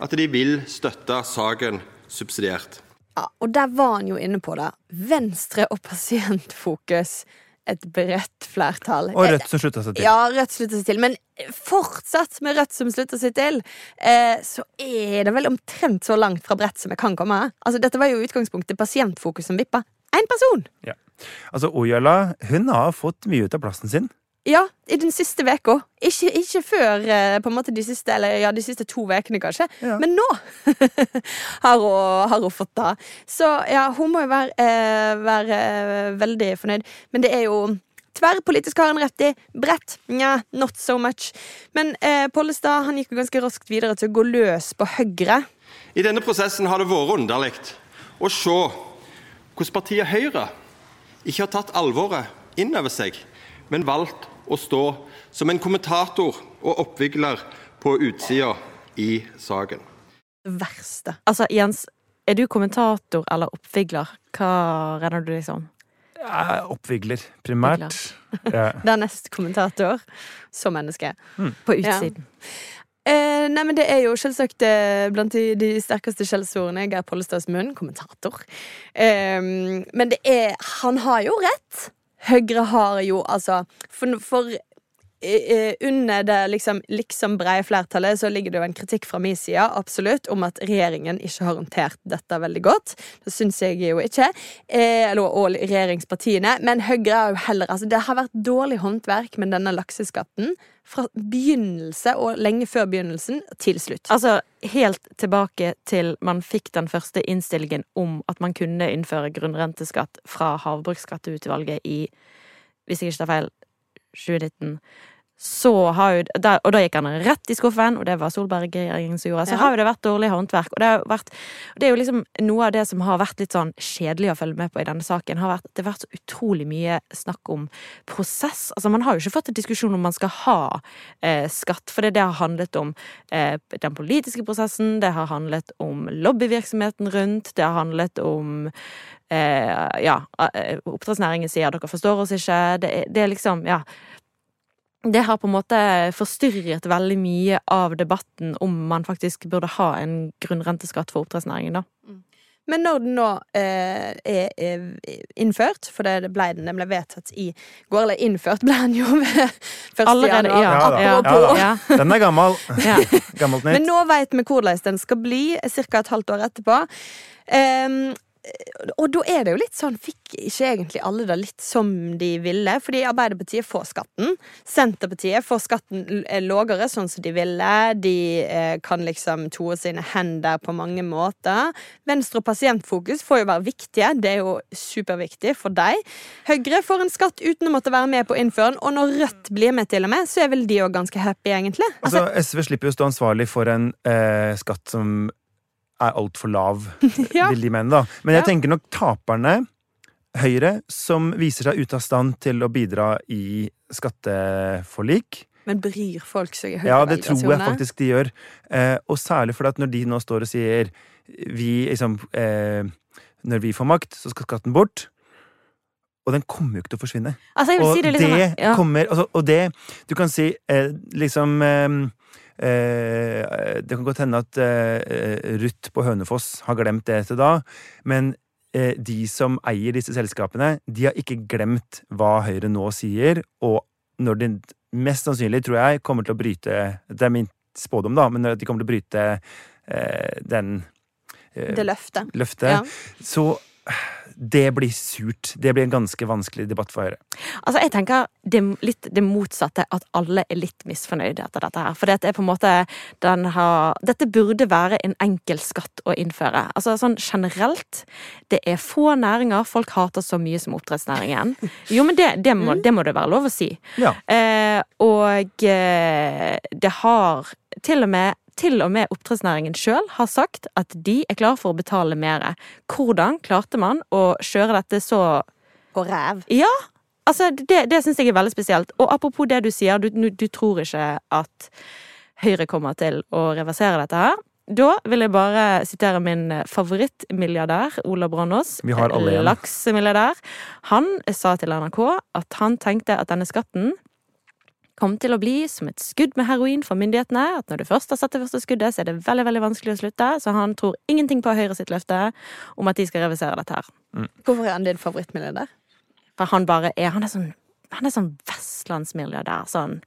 at de vil støtte saken subsidiært. Ja, og der var han jo inne på det. Venstre og Pasientfokus. Et bredt flertall. Og Rødt som slutter seg til. Ja, Rødt slutter seg til. Men fortsatt med Rødt som slutter seg til, eh, så er det vel omtrent så langt fra bredt som jeg kan komme. Altså, Dette var jo utgangspunktet Pasientfokus som vippa. Én person! Ja. Altså, Ojala hun har fått mye ut av plassen sin. Ja, i den siste veka. Ikke, ikke før eh, på en måte de siste Eller ja, de siste to ukene, kanskje. Ja. Men nå har, hun, har hun fått det. Så ja, hun må jo være, eh, være eh, veldig fornøyd. Men det er jo Tverrpolitisk har han rett i. Bredt, nja, not so much. Men eh, Pollestad han gikk jo ganske raskt videre til å gå løs på Høyre. I denne prosessen har det vært underlig å se hvordan partiet Høyre ikke har tatt alvoret inn over seg, men valgt å stå som en kommentator og oppvigler på utsida i saken. Det verste. Altså, Jens, er du kommentator eller oppvigler? Hva renner du deg som? Jeg oppvigler, primært. Ja. Dernest kommentator. som menneske. På utsiden. Eh, nei, men Det er jo selvsagt eh, blant de, de sterkeste skjellsordene. Geir Pollestads munn. Kommentator. Eh, men det er Han har jo rett. Høyre har jo altså For, for under det liksom, liksom breie flertallet så ligger det jo en kritikk fra min side absolutt om at regjeringen ikke har håndtert dette veldig godt. Det syns jeg jo ikke. Eh, eller, og regjeringspartiene. Men Høyre er jo heller altså, Det har vært dårlig håndverk med denne lakseskatten fra begynnelse og lenge før begynnelsen til slutt. Altså, helt tilbake til man fikk den første innstillingen om at man kunne innføre grunnrenteskatt fra Havbruksskatteutvalget i, hvis jeg ikke tar feil, 2019. Så har jo, der, og da gikk han rett i skuffen, og det var Solberg-regjeringen som gjorde. Så Ja. har jo det vært dårlig håndverk. Og det, har vært, det er jo liksom noe av det som har vært litt sånn kjedelig å følge med på i denne saken. har vært, Det har vært så utrolig mye snakk om prosess. Altså Man har jo ikke fått en diskusjon om man skal ha eh, skatt, for det, det har handlet om eh, den politiske prosessen, det har handlet om lobbyvirksomheten rundt, det har handlet om eh, Ja, eh, oppdrettsnæringen sier dere forstår oss ikke. Det, det er liksom, ja det har på en måte forstyrret veldig mye av debatten om man faktisk burde ha en grunnrenteskatt for oppdrettsnæringen, da. Men når den nå eh, er, innført, for det ble den nemlig vedtatt i går, eller innført ble den jo ved 1. Allerede, januar. ja. Ja da, ja, ja da. ja, Den er gammel. ja. Gammelt Men nå vet vi hvordan den skal bli, ca. et halvt år etterpå. Ehm, og da er det jo litt sånn Fikk ikke egentlig alle det litt som de ville? Fordi Arbeiderpartiet får skatten. Senterpartiet får skatten l- eh, lavere, sånn som de ville. De eh, kan liksom toe sine hender på mange måter. Venstre og Pasientfokus får jo være viktige. Det er jo superviktig for deg. Høyre får en skatt uten å måtte være med på å innføre den. Og når Rødt blir med, til og med, så er vel de òg ganske happy, egentlig. Altså, SV slipper jo å stå ansvarlig for en eh, skatt som er altfor lav, Ja. vil de mene. da. Men jeg Ja. tenker nok taperne, Høyre, som viser seg ute av stand til å bidra i skatteforlik. Men bryr folk seg i Ja, det tror jeg faktisk de gjør. Eh, og særlig fordi at når de nå står og sier vi liksom eh, Når vi får makt, så skal skatten bort. Og den kommer jo ikke til å forsvinne. Altså, jeg Og si det liksom det ja. kommer altså, Og det Du kan si eh, liksom eh, Det kan godt hende at eh, Ruth på Hønefoss har glemt det til da, men eh, de som eier disse selskapene, de har ikke glemt hva Høyre nå sier, og når de mest sannsynlig, tror jeg, kommer til å bryte Det er min spådom, da, men når de kommer til å bryte eh, den eh, Det løftet. løftet, Ja. så det blir surt. Det blir en ganske vanskelig debatt for Høyre. Altså, jeg tenker det, litt det motsatte, at alle er litt misfornøyde etter dette her. For det er på en måte den har Dette burde være en enkel skatt å innføre. Altså sånn generelt. Det er få næringer folk hater så mye som oppdrettsnæringen. Jo, men det, det, må, det må det være lov å si. Ja. Eh, og eh, det har til og med til og med oppdrettsnæringen sjøl har sagt at de er klar for å betale mer. Hvordan klarte man å kjøre dette så På ræv. Ja! Altså, det, det syns jeg er veldig spesielt. Og apropos det du sier, du, du tror ikke at Høyre kommer til å reversere dette her. Da vil jeg bare sitere min favorittmilliardær, Ola Brannås. Laksemilliardær. Han sa til NRK at han tenkte at denne skatten kom til å bli som et skudd med heroin for myndighetene. At når du først har satt det første skuddet, så er det veldig veldig vanskelig å slutte. Så han tror ingenting på Høyre sitt løfte om at de skal reversere dette her. Hvorfor er han din favorittmilliardær? For han bare er Han er sånn, han er sånn vestlandsmilliardær. Sånn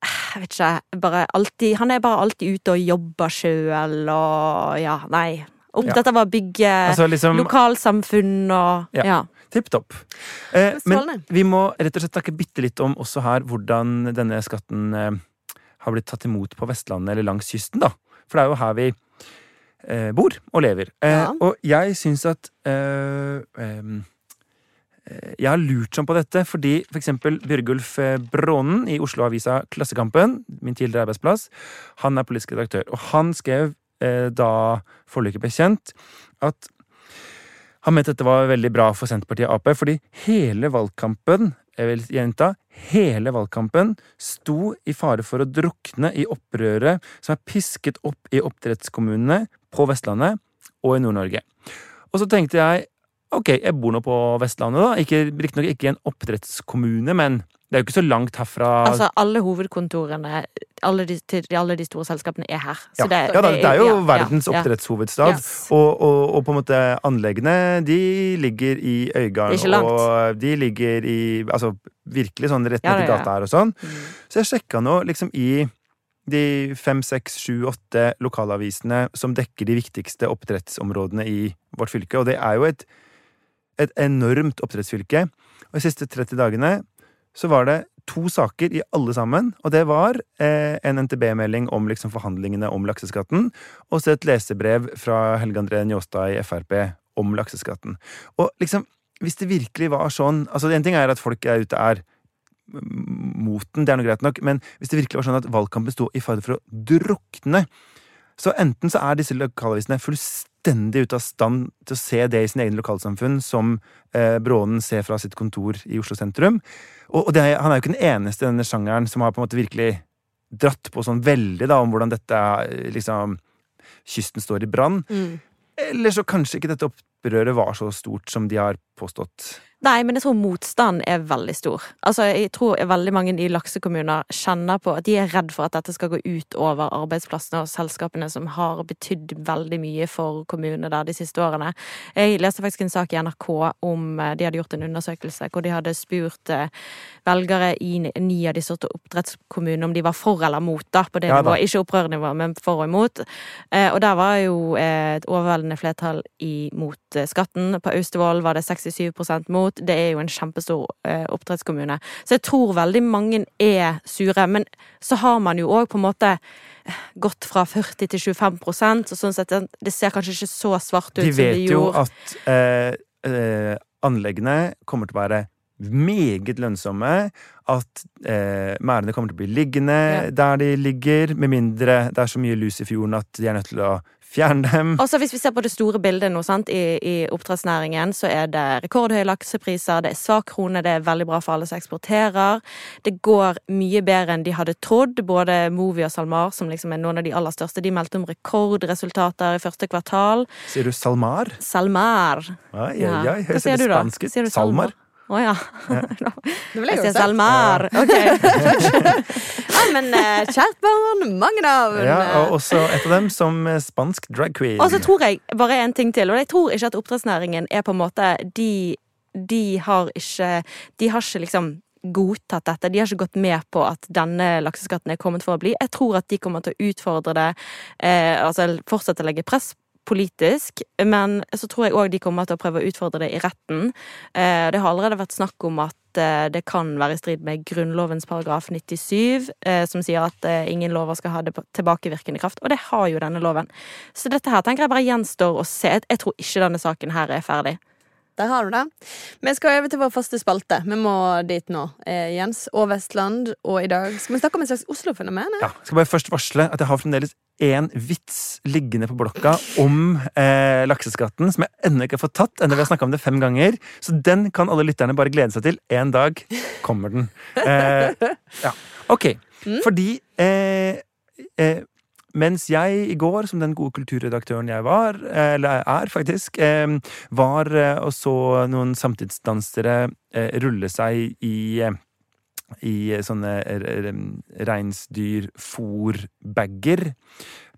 Jeg vet ikke. Bare alltid Han er bare alltid ute og jobber sjøl og Ja, nei. Opptatt av å bygge Altså liksom lokalsamfunn og Ja. ja. Tipp topp. Eh, men vi må rett og slett snakke bitte litt om også her hvordan denne skatten eh, har blitt tatt imot på Vestlandet eller langs kysten, da. For det er jo her vi eh, bor og lever. Eh, Ja. Og jeg syns at eh, eh, jeg har lurt sånn på dette fordi for eksempel Bjørgulf Brånen i Oslo-avisa Klassekampen, min tidligere arbeidsplass, han er politisk redaktør, og han skrev da forliket ble kjent, at han mente dette var veldig bra for Senterpartiet og Ap, fordi hele valgkampen jeg vil gjenta, hele valgkampen sto i fare for å drukne i opprøret som er pisket opp i oppdrettskommunene på Vestlandet og i Nord-Norge. Og så tenkte jeg ok, jeg bor nå på Vestlandet, da. Ikke, ikke i en oppdrettskommune, men det er jo ikke så langt herfra. Altså, alle hovedkontorene alle de, til alle de store selskapene er her. Så ja, det, ja, da, det er jo ja, verdens oppdrettshovedstad. Yes. Og, og, og på en måte anleggene, de ligger i Øygarden. Og de ligger i Altså virkelig sånn rett Ja, ned til ja, ja. gata her og sånn. Mm. Så jeg sjekka nå liksom i de fem, seks, sju, åtte lokalavisene som dekker de viktigste oppdrettsområdene i vårt fylke, og det er jo et, et enormt oppdrettsfylke. Og de siste 30 dagene så var det to saker i alle sammen, og det var eh, en NTB-melding om liksom forhandlingene om lakseskatten, og så et lesebrev fra Helge André Njåstad i Frp om lakseskatten. Og liksom, hvis det virkelig var sånn altså En ting er at folk er ute er mot den, det er noe greit nok, men hvis det virkelig var sånn at valgkampen sto i fare for å drukne, så enten så er disse lokalavisene fullstendig ute av stand til å se det i sin egen lokalsamfunn, som eh, Brånen ser fra sitt kontor i Oslo sentrum. Og, og er, han er jo ikke den eneste i denne sjangeren som har på en måte virkelig dratt på sånn veldig da, om hvordan dette eh, liksom Kysten står i brann. Mm. Eller så kanskje ikke dette opprøret var så stort som de har påstått. Nei, men jeg tror motstanden er veldig stor. Altså, jeg tror veldig mange i laksekommuner kjenner på at de er redd for at dette skal gå ut over arbeidsplassene og selskapene som har betydd veldig mye for kommunene der de siste årene. Jeg leste faktisk en sak i NRK om eh, de hadde gjort en undersøkelse hvor de hadde spurt eh, velgere i ni- av de sorte oppdrettskommunene om de var for eller mot, da, på det Ja nivået. Ikke opprørnivå, men for og imot. Eh, Og der var jo et overveldende flertall imot skatten. På Austevoll var det 67% mot. Det er jo en kjempestor eh, oppdrettskommune. Så jeg tror veldig mange er sure. Men så har man jo òg på en måte eh, gått fra 40 til 25 prosent så sånn sett det- det ser kanskje ikke så svart ut De som det gjorde. De vet jo at eh, eh, anleggene kommer til å være meget lønnsomme. At eh, merdene kommer til å bli liggende Ja. der de ligger, med mindre det er så mye lus i fjorden at de er nødt til å fjerne dem. Også Hvis vi ser på det store bildet nå, sant? I, i oppdrettsnæringen, så er det rekordhøye laksepriser, det er svak krone, det er veldig bra for alle som eksporterer. Det går mye bedre enn de hadde trodd. Både Movi og SalMar, som liksom er noen av de aller største, de meldte om rekordresultater i første kvartal. Sier du SalMar? SalMar. Ja. oi, Hva høres da? spansk ut. Salmar. Å ja. Det vil Jeg jeg jo si. SalMar. Ok. Ja, men eh, kjært barn, mange navn. Ja, og også et av dem som eh, spansk drag queen. Og så tror jeg bare en ting til, og jeg tror ikke at oppdrettsnæringen er på en måte De, de har ikke De har ikke liksom godtatt dette. De har ikke gått med på at denne lakseskatten er kommet for å bli. Jeg tror at de kommer til å utfordre det, eh, altså fortsette å legge press politisk, men så tror jeg òg de kommer til å prøve å utfordre det i retten. Eh, Det har allerede vært snakk om at eh, det kan være i strid med Grunnlovens paragraf 97, eh, som sier at ingen lover skal ha det tilbakevirkende kraft, og det har jo denne loven. Så dette her tenker jeg bare gjenstår å se. Jeg tror ikke denne saken her er ferdig. Der har du det. Vi skal over til vår faste spalte. Vi må dit nå. Eh, Jens og Vestland. Og i dag skal vi snakke om et slags Oslo-fenomen. eh? Ja, skal bare først varsle at jeg har fremdeles én vits liggende på blokka om eh, lakseskatten, som jeg ennå ikke har fått tatt, enda vi har snakka om det fem ganger. Så den kan alle lytterne bare glede seg til. En dag kommer den. Eh, ja, ok. Fordi eh, eh, mens jeg i går, som den gode kulturredaktøren jeg var, eh, eller er faktisk, eh, var eh, og så noen samtidsdansere rulle seg i i sånne reinsdyrfòrbager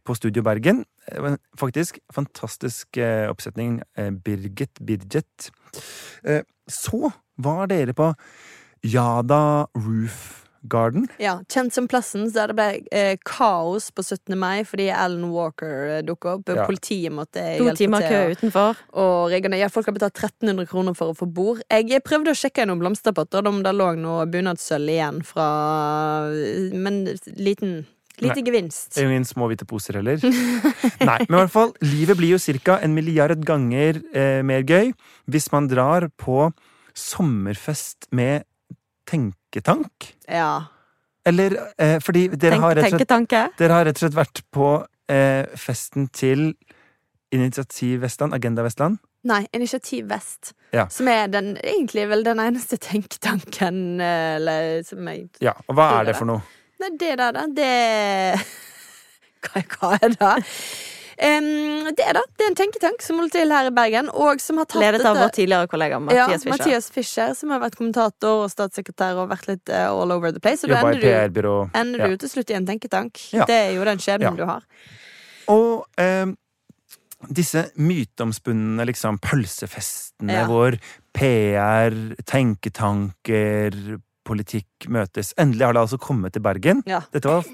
på Studio Bergen. Faktisk fantastisk oppsetning. Birgit Birgit Så var dere på Jada Roof Garden. Ja, Kjent som plassen der det ble eh, kaos på 17. mai fordi Alan Walker eh, dukka opp. Ja. Politiet måtte To hjelpe timer kø til. utenfor. Og reglene, ja, folk har betalt 1300 kroner for å få bord. Jeg prøvde å sjekke noen blomsterpotter om det lå noe bunadssølv igjen fra Men liten, lite Nei. gevinst. Ingen små hvite poser heller. Nei, men i hvert fall, livet blir jo ca. en milliard ganger eh, mer gøy hvis man drar på sommerfest med tenketank. Ja. Eller eh, fordi dere Tenk, har rett og slett. Dere har rett og slett vært på eh, festen til Initiativ Vestland, Agenda Vestland. Nei, Initiativ Vest. Ja. Som er den, egentlig vel den eneste tenketanken eh, eller, som jeg Ja, og hva er det det. for noe? Nei, det der, da. Det Hva, hva er det? Em, det er da, det er en tenketank som holder til her i Bergen, og som har tatt Ledet av vår tidligere kollega ja, Mathias Fischer. Mathias Fischer, som har vært kommentator og statssekretær og vært litt uh, all over the place. Og da ender du, ender Ja. du til slutt i en tenketank. Ja. Det er jo den skjebnen Ja. du har. Og um disse myteomspunne liksom, pølsefestene Ja. hvor PR, tenketanker, politikk møtes. Endelig har det altså kommet til Bergen. Ja. Dette var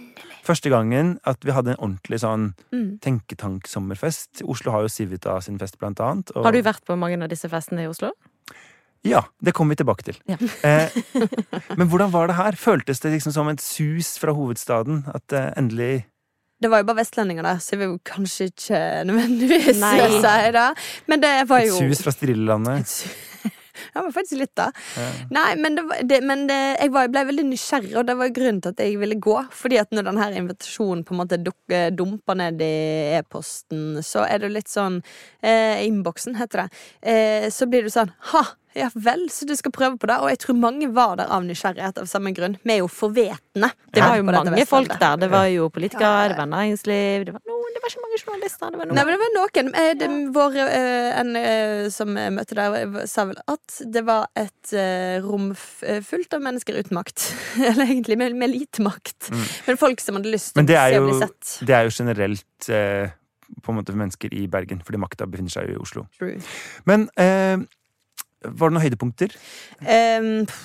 første gangen at vi hadde en ordentlig sånn Mm. tenketanksommerfest. Oslo har jo Civita sin fest, blant annet. og- Har du vært på mange av disse festene i Oslo? Ja, det kommer vi tilbake til. Ja. Eh, men hvordan var det her? Føltes det liksom som et sus fra hovedstaden? At eh, endelig Det var jo bare vestlendinger da, så jeg vil kanskje ikke nødvendigvis Nei. si det. Men det var jo Et sus fra Strillelandet? Ja, men faktisk litt, da. Nei, men, det, det, men det, jeg var, ble veldig nysgjerrig, og det var grunnen til at jeg ville gå. Fordi at når denne invitasjonen på en måte duk, eh, dumper ned i e-posten, så er det litt sånn eh, Innboksen, heter det. Eh, så blir du sånn Ha! Ja vel, så du skal prøve på det? Og jeg tror mange var der av nysgjerrighet av samme grunn. Vi er jo forvetne. Det var jo mange folk der. Det var jo politikere, det var næringsliv Det var, noen, det var ikke mange journalister. Det var Nei, men det var noen. Eh, Det, vår, eh, en eh, som møtte der, eh, sa vel at det var et eh, rom eh, fullt av mennesker uten makt. Eller egentlig med, med lite makt. Men folk som hadde lyst Mm. Til å se og bli sett. det er jo generelt eh, på en måte for mennesker i Bergen, fordi makta befinner seg jo i Oslo. True. Men eh, var det noen høydepunkter? Pff,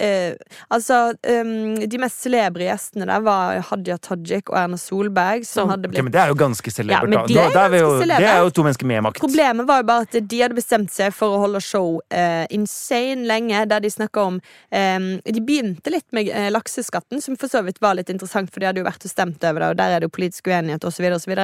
eh, altså, um, de mest celebre gjestene der var Hadia Tajik og Erna Solberg, som hadde blitt... Okay, men det er jo ganske celebert. Ja, de Da- er da er jo, det er jo to mennesker med makt. Problemet var jo bare at de hadde bestemt seg for å holde show eh, insane lenge, der de snakka om eh, De begynte litt med eh, lakseskatten, som for så vidt var litt interessant, for de hadde jo vært og stemt over det, og der er det jo politisk uenighet, osv., osv.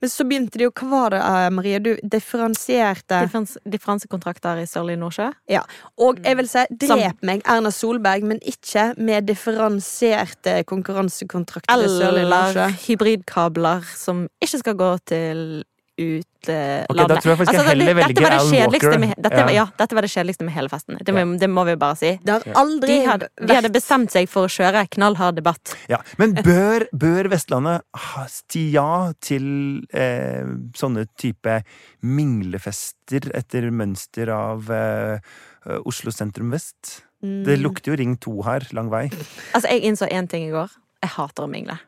Men så begynte de jo Hva var det, eh, Marie? Du differensierte Differens, differansekontrakter i Sørlige Nordsjø. Ja. Og jeg vil si, drep meg Erna Solberg, men ikke med differensierte konkurransekontrakter Eller hybridkabler som ikke skal gå til utlandet. Ok, da tror jeg faktisk jeg Altså, heller det- dette velger Al det Walker. Med, dette, Ja. ja, dette var det kjedeligste med hele festen. Det, må, det må vi bare si. Det har aldri De hadde, de hadde bestemt seg for å kjøre knallhard debatt. Ja, Men bør, bør Vestlandet si ja til eh, sånne type minglefester etter mønster av eh, Oslo sentrum vest? Mm. Det lukter jo Ring 2 her, lang vei. Altså, Jeg innså én ting i går. Jeg hater å mingle.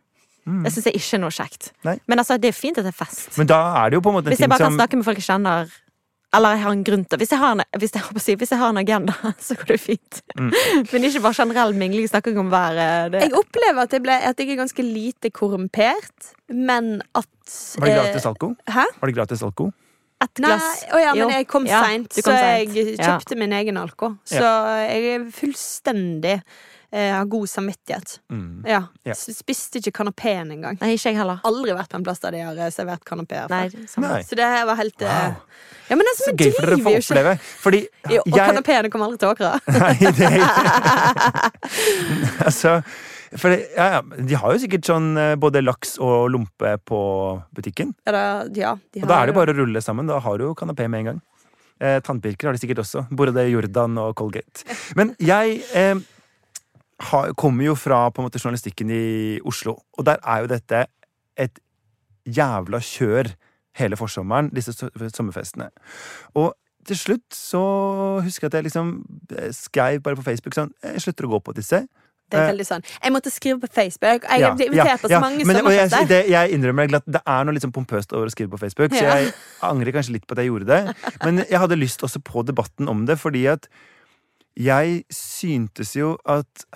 Det syns jeg ikke er noe kjekt. Nei. Men altså, det er fint at det er fest. Men da er det jo på en måte en Hvis jeg bare kan som snakke med folk jeg kjenner, Eller jeg har en grunn til Hvis jeg har en, hvis jeg, si, hvis jeg har en agenda, så går det fint. Mm. Men ikke bare generell mingling. Snakker ikke om været. Jeg opplever at jeg, ble, at jeg er ganske lite korrumpert, men at Var det eh, gratis alko? Hæ? Var det gratis alko? Ett Nei, oh ja, men jeg kom Ja, seint, så sent. jeg Ja. kjøpte min egen alko. Så jeg er fullstendig eh, har god samvittighet. Mm. Ja. Yeah. Spiste ikke kanapeen engang. Nei, ikke jeg heller. Aldri vært på en plass der de har eh, servert kanapeer. Før. Så det her var helt eh, Wow. Ja, men altså, Så gøy for dere å få oppleve. Fordi Jo, Og jeg kanapeene kommer aldri til Åkra. Nei, det er ikke Altså for det, ja, ja, De har jo sikkert sånn eh, både laks og lompe på butikken. Ja, da, ja, de Og da er det bare å rulle sammen. Da har du jo kanapé med en gang. Eh, Tannpirker har de sikkert også. Både Jordan og Colgate. Men jeg eh, har, kommer jo fra på en måte journalistikken i Oslo, og der er jo dette et jævla kjør hele forsommeren, disse so- sommerfestene. Og til slutt så husker jeg at jeg liksom eh, skrev bare på Facebook sånn Jeg slutter å gå på disse. Det er Eh, veldig sånn. Jeg måtte skrive på Facebook. Jeg Ja, ble invitert på så ja, mange men, har jeg, det, jeg innrømmer at det er noe litt sånn pompøst over å skrive på Facebook, så jeg angrer kanskje litt på at jeg gjorde det. Men jeg hadde lyst også på debatten om det, fordi at jeg syntes jo at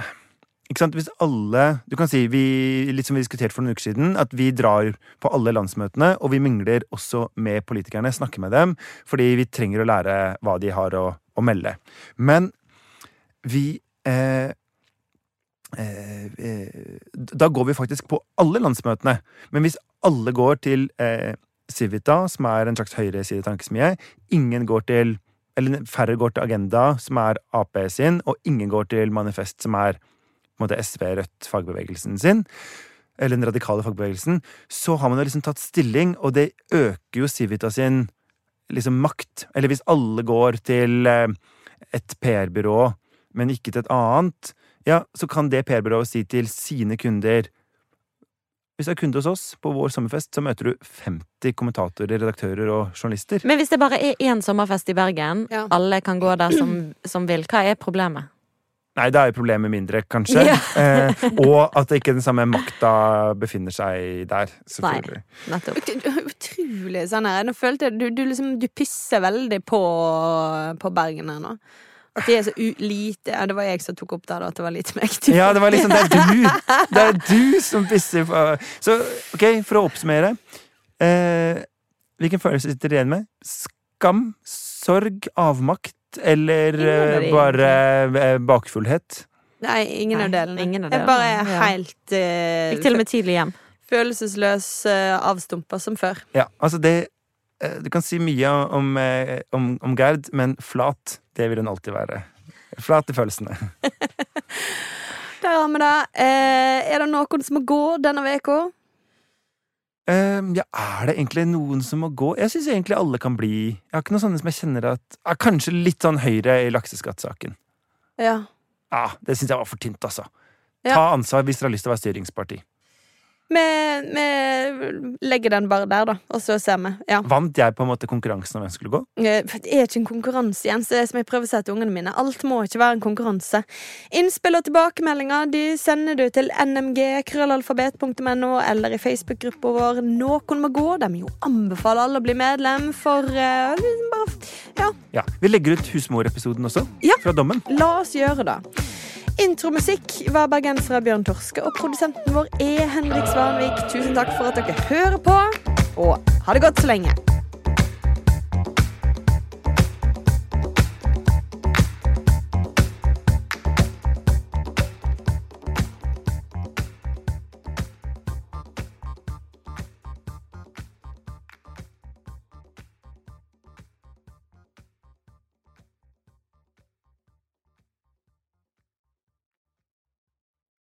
ikke sant, Hvis alle Du kan si, vi, litt som vi diskuterte for noen uker siden, at vi drar på alle landsmøtene, og vi mingler også med politikerne, snakker med dem, fordi vi trenger å lære hva de har å, å melde. Men vi eh, Da går vi faktisk på alle landsmøtene. Men hvis alle går til eh, Civita, som er en slags høyreside-tankesmie, ingen går til eller færre går til Agenda, som er Ap sin, og ingen går til Manifest, som er på en måte SV, Rødt, fagbevegelsen sin, eller den radikale fagbevegelsen, så har man jo liksom tatt stilling, og det øker jo Civita sin liksom makt. Eller hvis alle går til eh, et PR-byrå, men ikke til et annet, ja, så kan det PR-byrået si til sine kunder Hvis du er kunde hos oss på vår sommerfest, så møter du 50 kommentatorer, redaktører og journalister. Men hvis det bare er én sommerfest i Bergen, Ja. alle kan gå der som, som vil, hva er problemet? Nei, da er problemet mindre, kanskje. Ja. eh, og at ikke den samme makta befinner seg der, selvfølgelig. Nettopp. Utrolig sånn her. Nå følte jeg du, du liksom Du pisser veldig på, på Bergen her nå. At de er så u lite ja, Det var jeg som tok opp der, da. At det var lite meg. Ja, det var liksom Det er du! Det er du som pisser på Så ok, for å oppsummere. Eh, hvilken følelse sitter du igjen med? Skam? Sorg? Avmakt? Eller eh, bare eh, bakfullhet? Nei, ingen Nei, av delene. ingen av jeg bare er helt eh, Gikk til og med tidlig hjem. følelsesløs, uh, avstumpa som før. Ja, altså det eh, Du kan si mye om, eh, om, om Gerd, men flat, det vil hun alltid være. Flat i følelsene. Der har vi det. Eh, er det noen som må gå denne uka? Ehm, ja, er det egentlig noen som må gå? Jeg syns egentlig alle kan bli Jeg har ikke noen sånne som jeg kjenner at er Kanskje litt sånn Høyre i lakseskattsaken. Ja. Ja, det syns jeg var for tynt, altså. Ja. Ta ansvar hvis dere har lyst til å være styringsparti. Vi, vi legger den bare der, da, og så ser vi. Ja. Vant jeg på en måte konkurransen om hvem skulle gå? Eh, Det er ikke en konkurranse, Jens. Det er som jeg prøver å si til ungene mine. Alt må ikke være en konkurranse. Innspill og tilbakemeldinger de sender du til nmg.krøllalfabet.no eller i Facebook-gruppa vår Noen må gå. De jo anbefaler alle å bli medlem, for liksom bare, ja, Ja, Vi legger ut husmorepisoden også, Ja. fra dommen. la oss gjøre det. Intromusikk var bergensere Bjørn Torske, og produsenten vår er Henrik Svanvik. Tusen takk for at dere hører på, og ha det godt så lenge.